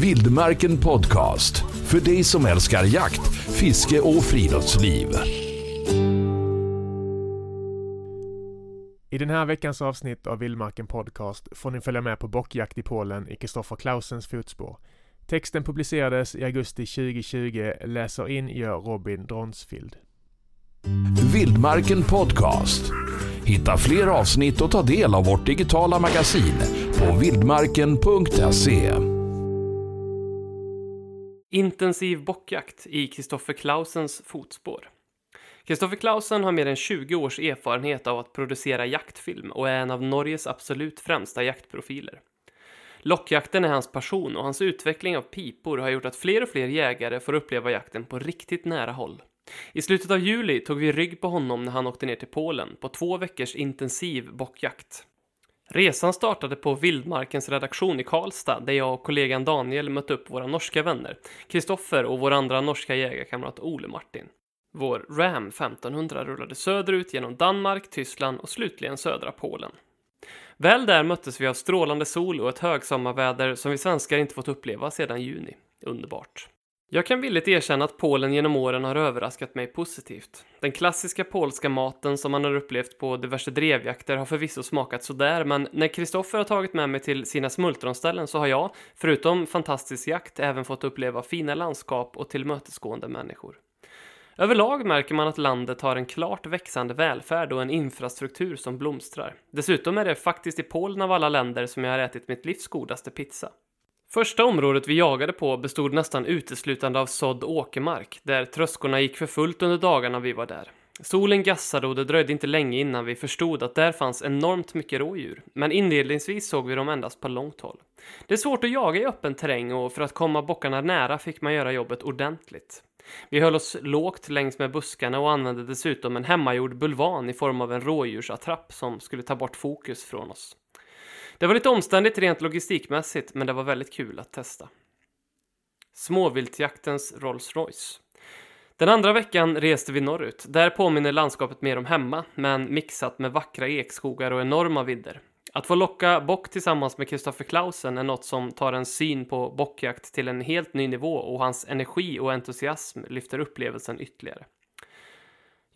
Vildmarken Podcast. För dig som älskar jakt, fiske och friluftsliv. I den här veckans avsnitt av Vildmarken Podcast får ni följa med på bockjakt i Polen i Kristoffer Clausens fotspår. Texten publicerades i augusti 2020, läser in gör Robin Dronsfield. Vildmarken Podcast. Hitta fler avsnitt och ta del av vårt digitala magasin på vildmarken.se. Intensiv bockjakt i Kristoffer Clausens fotspår. Kristoffer Clausen har mer än 20 års erfarenhet av att producera jaktfilm och är en av Norges absolut främsta jaktprofiler. Lockjakten är hans passion och hans utveckling av pipor har gjort att fler och fler jägare får uppleva jakten på riktigt nära håll. I slutet av juli tog vi rygg på honom när han åkte ner till Polen på två veckors intensiv bockjakt. Resan startade på Vildmarkens redaktion i Karlstad där jag och kollegan Daniel mötte upp våra norska vänner, Kristoffer och vår andra norska jägarkamrat Ole Martin. Vår Ram 1500 rullade söderut genom Danmark, Tyskland och slutligen södra Polen. Väl där möttes vi av strålande sol och ett högsommarväder som vi svenskar inte fått uppleva sedan juni. Underbart. Jag kan villigt erkänna att Polen genom åren har överraskat mig positivt. Den klassiska polska maten som man har upplevt på diverse drevjakter har förvisso smakat sådär, men när Kristoffer har tagit med mig till sina smultronställen så har jag, förutom fantastisk jakt, även fått uppleva fina landskap och tillmötesgående människor. Överlag märker man att landet har en klart växande välfärd och en infrastruktur som blomstrar. Dessutom är det faktiskt i Polen av alla länder som jag har ätit mitt livs godaste pizza. Första området vi jagade på bestod nästan uteslutande av sådd åkermark, där tröskorna gick för fullt under dagarna vi var där. Solen gassade och det dröjde inte länge innan vi förstod att där fanns enormt mycket rådjur, men inledningsvis såg vi dem endast på långt håll. Det är svårt att jaga i öppen terräng och för att komma bockarna nära fick man göra jobbet ordentligt. Vi höll oss lågt längs med buskarna och använde dessutom en hemmagjord bulvan i form av en rådjursattrapp som skulle ta bort fokus från oss. Det var lite omständigt rent logistikmässigt, men det var väldigt kul att testa. Småviltjaktens Rolls Royce. Den andra veckan reste vi norrut. Där påminner landskapet mer om hemma, men mixat med vackra ekskogar och enorma vidder. Att få locka bock tillsammans med Kristoffer Clausen är något som tar en syn på bockjakt till en helt ny nivå och hans energi och entusiasm lyfter upplevelsen ytterligare.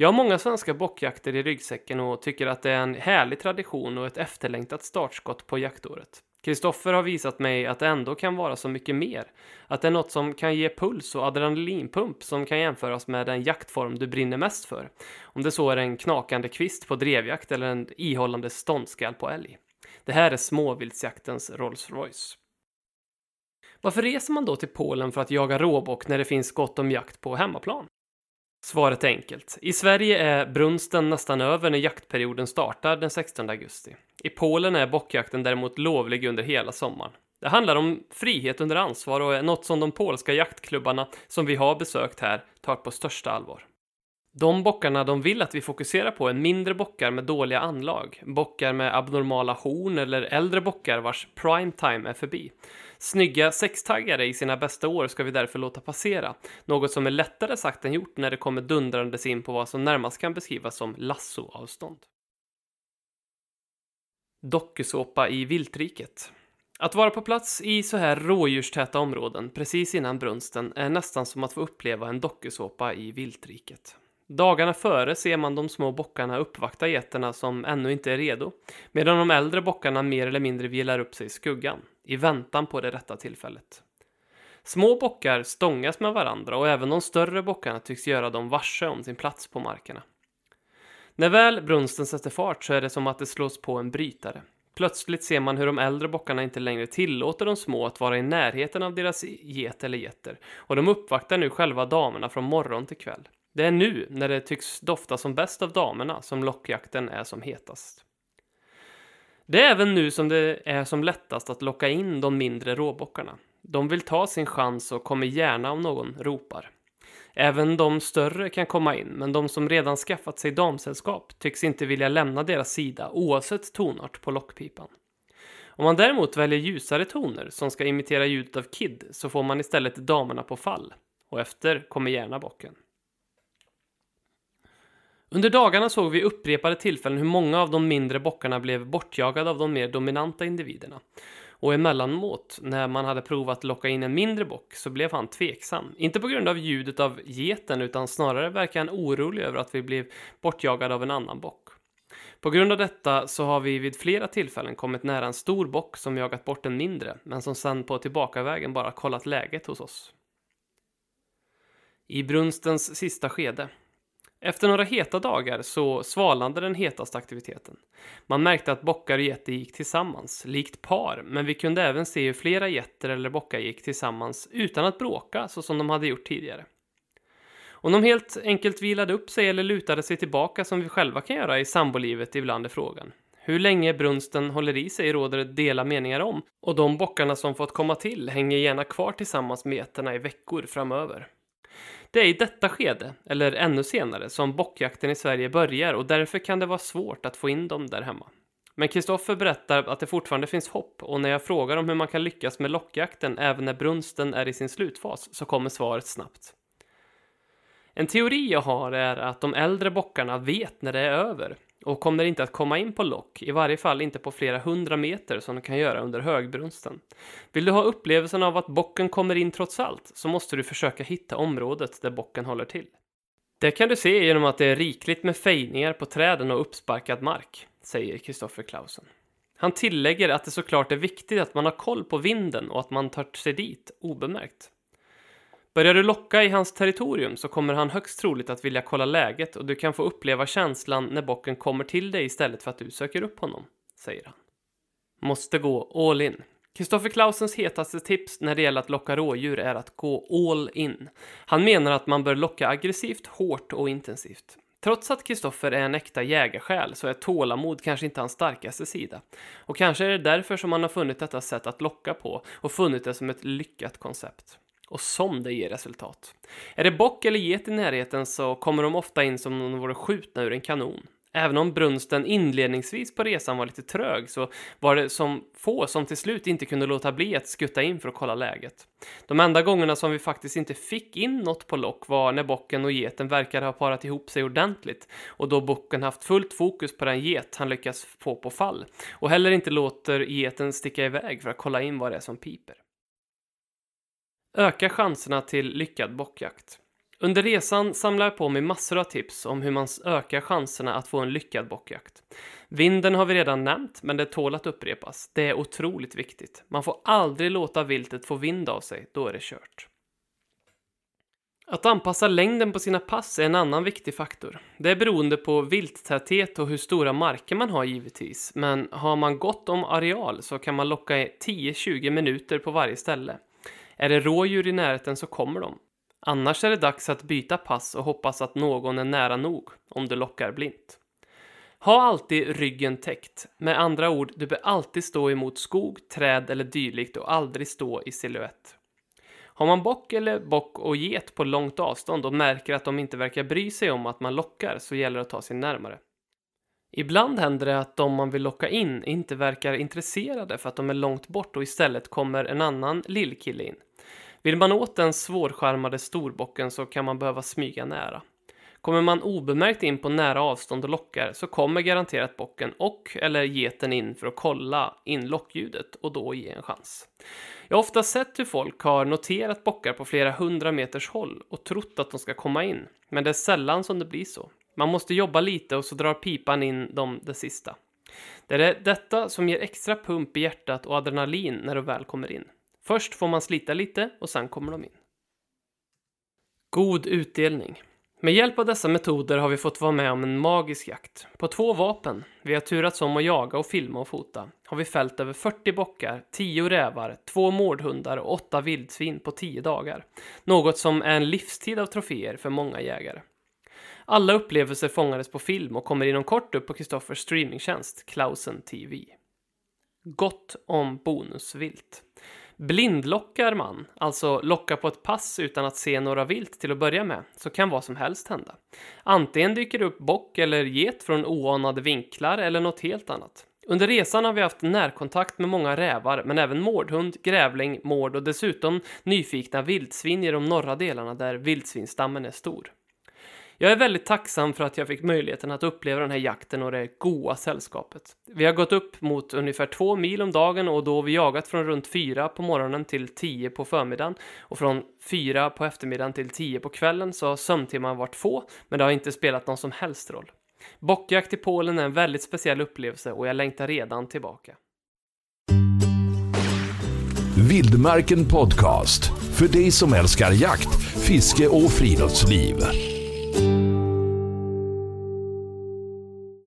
Jag har många svenska bockjakter i ryggsäcken och tycker att det är en härlig tradition och ett efterlängtat startskott på jaktåret. Kristoffer har visat mig att det ändå kan vara så mycket mer. Att det är något som kan ge puls och adrenalinpump som kan jämföras med den jaktform du brinner mest för. Om det så är en knakande kvist på drevjakt eller en ihållande ståndskall på älg. Det här är småviltsjaktens Rolls Royce. Varför reser man då till Polen för att jaga råbock när det finns gott om jakt på hemmaplan? Svaret är enkelt. I Sverige är brunsten nästan över när jaktperioden startar den 16 augusti. I Polen är bockjakten däremot lovlig under hela sommaren. Det handlar om frihet under ansvar och är något som de polska jaktklubbarna som vi har besökt här tar på största allvar. De bockarna de vill att vi fokuserar på är mindre bockar med dåliga anlag, bockar med abnormala horn eller äldre bockar vars prime time är förbi. Snygga sextaggare i sina bästa år ska vi därför låta passera, något som är lättare sagt än gjort när det kommer dundrandes in på vad som närmast kan beskrivas som lassoavstånd. Dokusåpa i viltriket. Att vara på plats i så här rådjurstäta områden precis innan brunsten är nästan som att få uppleva en dokusåpa i viltriket. Dagarna före ser man de små bockarna uppvakta getterna som ännu inte är redo, medan de äldre bockarna mer eller mindre vilar upp sig i skuggan, i väntan på det rätta tillfället. Små bockar stångas med varandra och även de större bockarna tycks göra dem varse om sin plats på markerna. När väl brunsten sätter fart så är det som att det slås på en brytare. Plötsligt ser man hur de äldre bockarna inte längre tillåter de små att vara i närheten av deras get eller getter och de uppvaktar nu själva damerna från morgon till kväll. Det är nu, när det tycks dofta som bäst av damerna, som lockjakten är som hetast. Det är även nu som det är som lättast att locka in de mindre råbockarna. De vill ta sin chans och kommer gärna om någon ropar. Även de större kan komma in, men de som redan skaffat sig damsällskap tycks inte vilja lämna deras sida oavsett tonart på lockpipan. Om man däremot väljer ljusare toner som ska imitera ljudet av Kid så får man istället damerna på fall. Och efter kommer gärna bocken. Under dagarna såg vi upprepade tillfällen hur många av de mindre bockarna blev bortjagade av de mer dominanta individerna. Och emellanåt, när man hade provat locka in en mindre bock, så blev han tveksam. Inte på grund av ljudet av geten, utan snarare verkar han orolig över att vi blev bortjagade av en annan bock. På grund av detta så har vi vid flera tillfällen kommit nära en stor bock som jagat bort en mindre, men som sedan på tillbakavägen bara kollat läget hos oss. I brunstens sista skede. Efter några heta dagar så svalnade den hetaste aktiviteten. Man märkte att bockar och getter gick tillsammans, likt par, men vi kunde även se hur flera getter eller bockar gick tillsammans utan att bråka så som de hade gjort tidigare. Om de helt enkelt vilade upp sig eller lutade sig tillbaka som vi själva kan göra i sambolivet ibland är frågan. Hur länge brunsten håller i sig råder det dela meningar om och de bockarna som fått komma till hänger gärna kvar tillsammans med getterna i veckor framöver. Det är i detta skede, eller ännu senare, som bockjakten i Sverige börjar och därför kan det vara svårt att få in dem där hemma. Men Kristoffer berättar att det fortfarande finns hopp och när jag frågar om hur man kan lyckas med lockjakten även när brunsten är i sin slutfas så kommer svaret snabbt. En teori jag har är att de äldre bockarna vet när det är över och kommer inte att komma in på lock, i varje fall inte på flera hundra meter som de kan göra under högbrunsten. Vill du ha upplevelsen av att bocken kommer in trots allt så måste du försöka hitta området där bocken håller till. Det kan du se genom att det är rikligt med fejningar på träden och uppsparkad mark, säger Kristoffer Clausen. Han tillägger att det såklart är viktigt att man har koll på vinden och att man tar sig dit obemärkt. Börjar du locka i hans territorium så kommer han högst troligt att vilja kolla läget och du kan få uppleva känslan när bocken kommer till dig istället för att du söker upp honom, säger han. Måste gå all in. Kristoffer Clausens hetaste tips när det gäller att locka rådjur är att gå all in. Han menar att man bör locka aggressivt, hårt och intensivt. Trots att Kristoffer är en äkta jägarsjäl så är tålamod kanske inte hans starkaste sida. Och kanske är det därför som han har funnit detta sätt att locka på och funnit det som ett lyckat koncept och som det ger resultat. Är det bock eller get i närheten så kommer de ofta in som om de vore skjutna ur en kanon. Även om brunsten inledningsvis på resan var lite trög så var det som få som till slut inte kunde låta bli att skutta in för att kolla läget. De enda gångerna som vi faktiskt inte fick in något på lock var när bocken och geten verkade ha parat ihop sig ordentligt och då bocken haft fullt fokus på den get han lyckas få på fall och heller inte låter geten sticka iväg för att kolla in vad det är som piper. Öka chanserna till lyckad bockjakt. Under resan samlar jag på mig massor av tips om hur man ökar chanserna att få en lyckad bockjakt. Vinden har vi redan nämnt, men det tål att upprepas. Det är otroligt viktigt. Man får aldrig låta viltet få vind av sig, då är det kört. Att anpassa längden på sina pass är en annan viktig faktor. Det är beroende på vilttäthet och hur stora marker man har givetvis, men har man gott om areal så kan man locka 10-20 minuter på varje ställe. Är det rådjur i närheten så kommer de. Annars är det dags att byta pass och hoppas att någon är nära nog, om du lockar blint. Ha alltid ryggen täckt. Med andra ord, du bör alltid stå emot skog, träd eller dylikt och aldrig stå i siluett. Har man bock eller bock och get på långt avstånd och märker att de inte verkar bry sig om att man lockar så gäller det att ta sig närmare. Ibland händer det att de man vill locka in inte verkar intresserade för att de är långt bort och istället kommer en annan lillkille in. Vill man åt den svårskärmade storbocken så kan man behöva smyga nära. Kommer man obemärkt in på nära avstånd och lockar så kommer garanterat bocken och eller geten in för att kolla in lockljudet och då ge en chans. Jag har ofta sett hur folk har noterat bockar på flera hundra meters håll och trott att de ska komma in, men det är sällan som det blir så. Man måste jobba lite och så drar pipan in dem det sista. Det är detta som ger extra pump i hjärtat och adrenalin när de väl kommer in. Först får man slita lite och sen kommer de in. God utdelning. Med hjälp av dessa metoder har vi fått vara med om en magisk jakt. På två vapen, vi har turats om att jaga och filma och fota, har vi fällt över 40 bockar, 10 rävar, 2 mårdhundar och 8 vildsvin på 10 dagar. Något som är en livstid av troféer för många jägare. Alla upplevelser fångades på film och kommer inom kort upp på Kristoffers streamingtjänst Klausen TV. Gott om bonusvilt. Blindlockar man, alltså lockar på ett pass utan att se några vilt till att börja med, så kan vad som helst hända. Antingen dyker det upp bock eller get från oanade vinklar eller något helt annat. Under resan har vi haft närkontakt med många rävar, men även mårdhund, grävling, mård och dessutom nyfikna vildsvin i de norra delarna där vildsvinstammen är stor. Jag är väldigt tacksam för att jag fick möjligheten att uppleva den här jakten och det goa sällskapet. Vi har gått upp mot ungefär två mil om dagen och då har vi jagat från runt fyra på morgonen till tio på förmiddagen och från fyra på eftermiddagen till tio på kvällen så har sömntimmarna varit få, men det har inte spelat någon som helst roll. Bockjakt i Polen är en väldigt speciell upplevelse och jag längtar redan tillbaka. Vildmarken Podcast. För dig som älskar jakt, fiske och friluftsliv.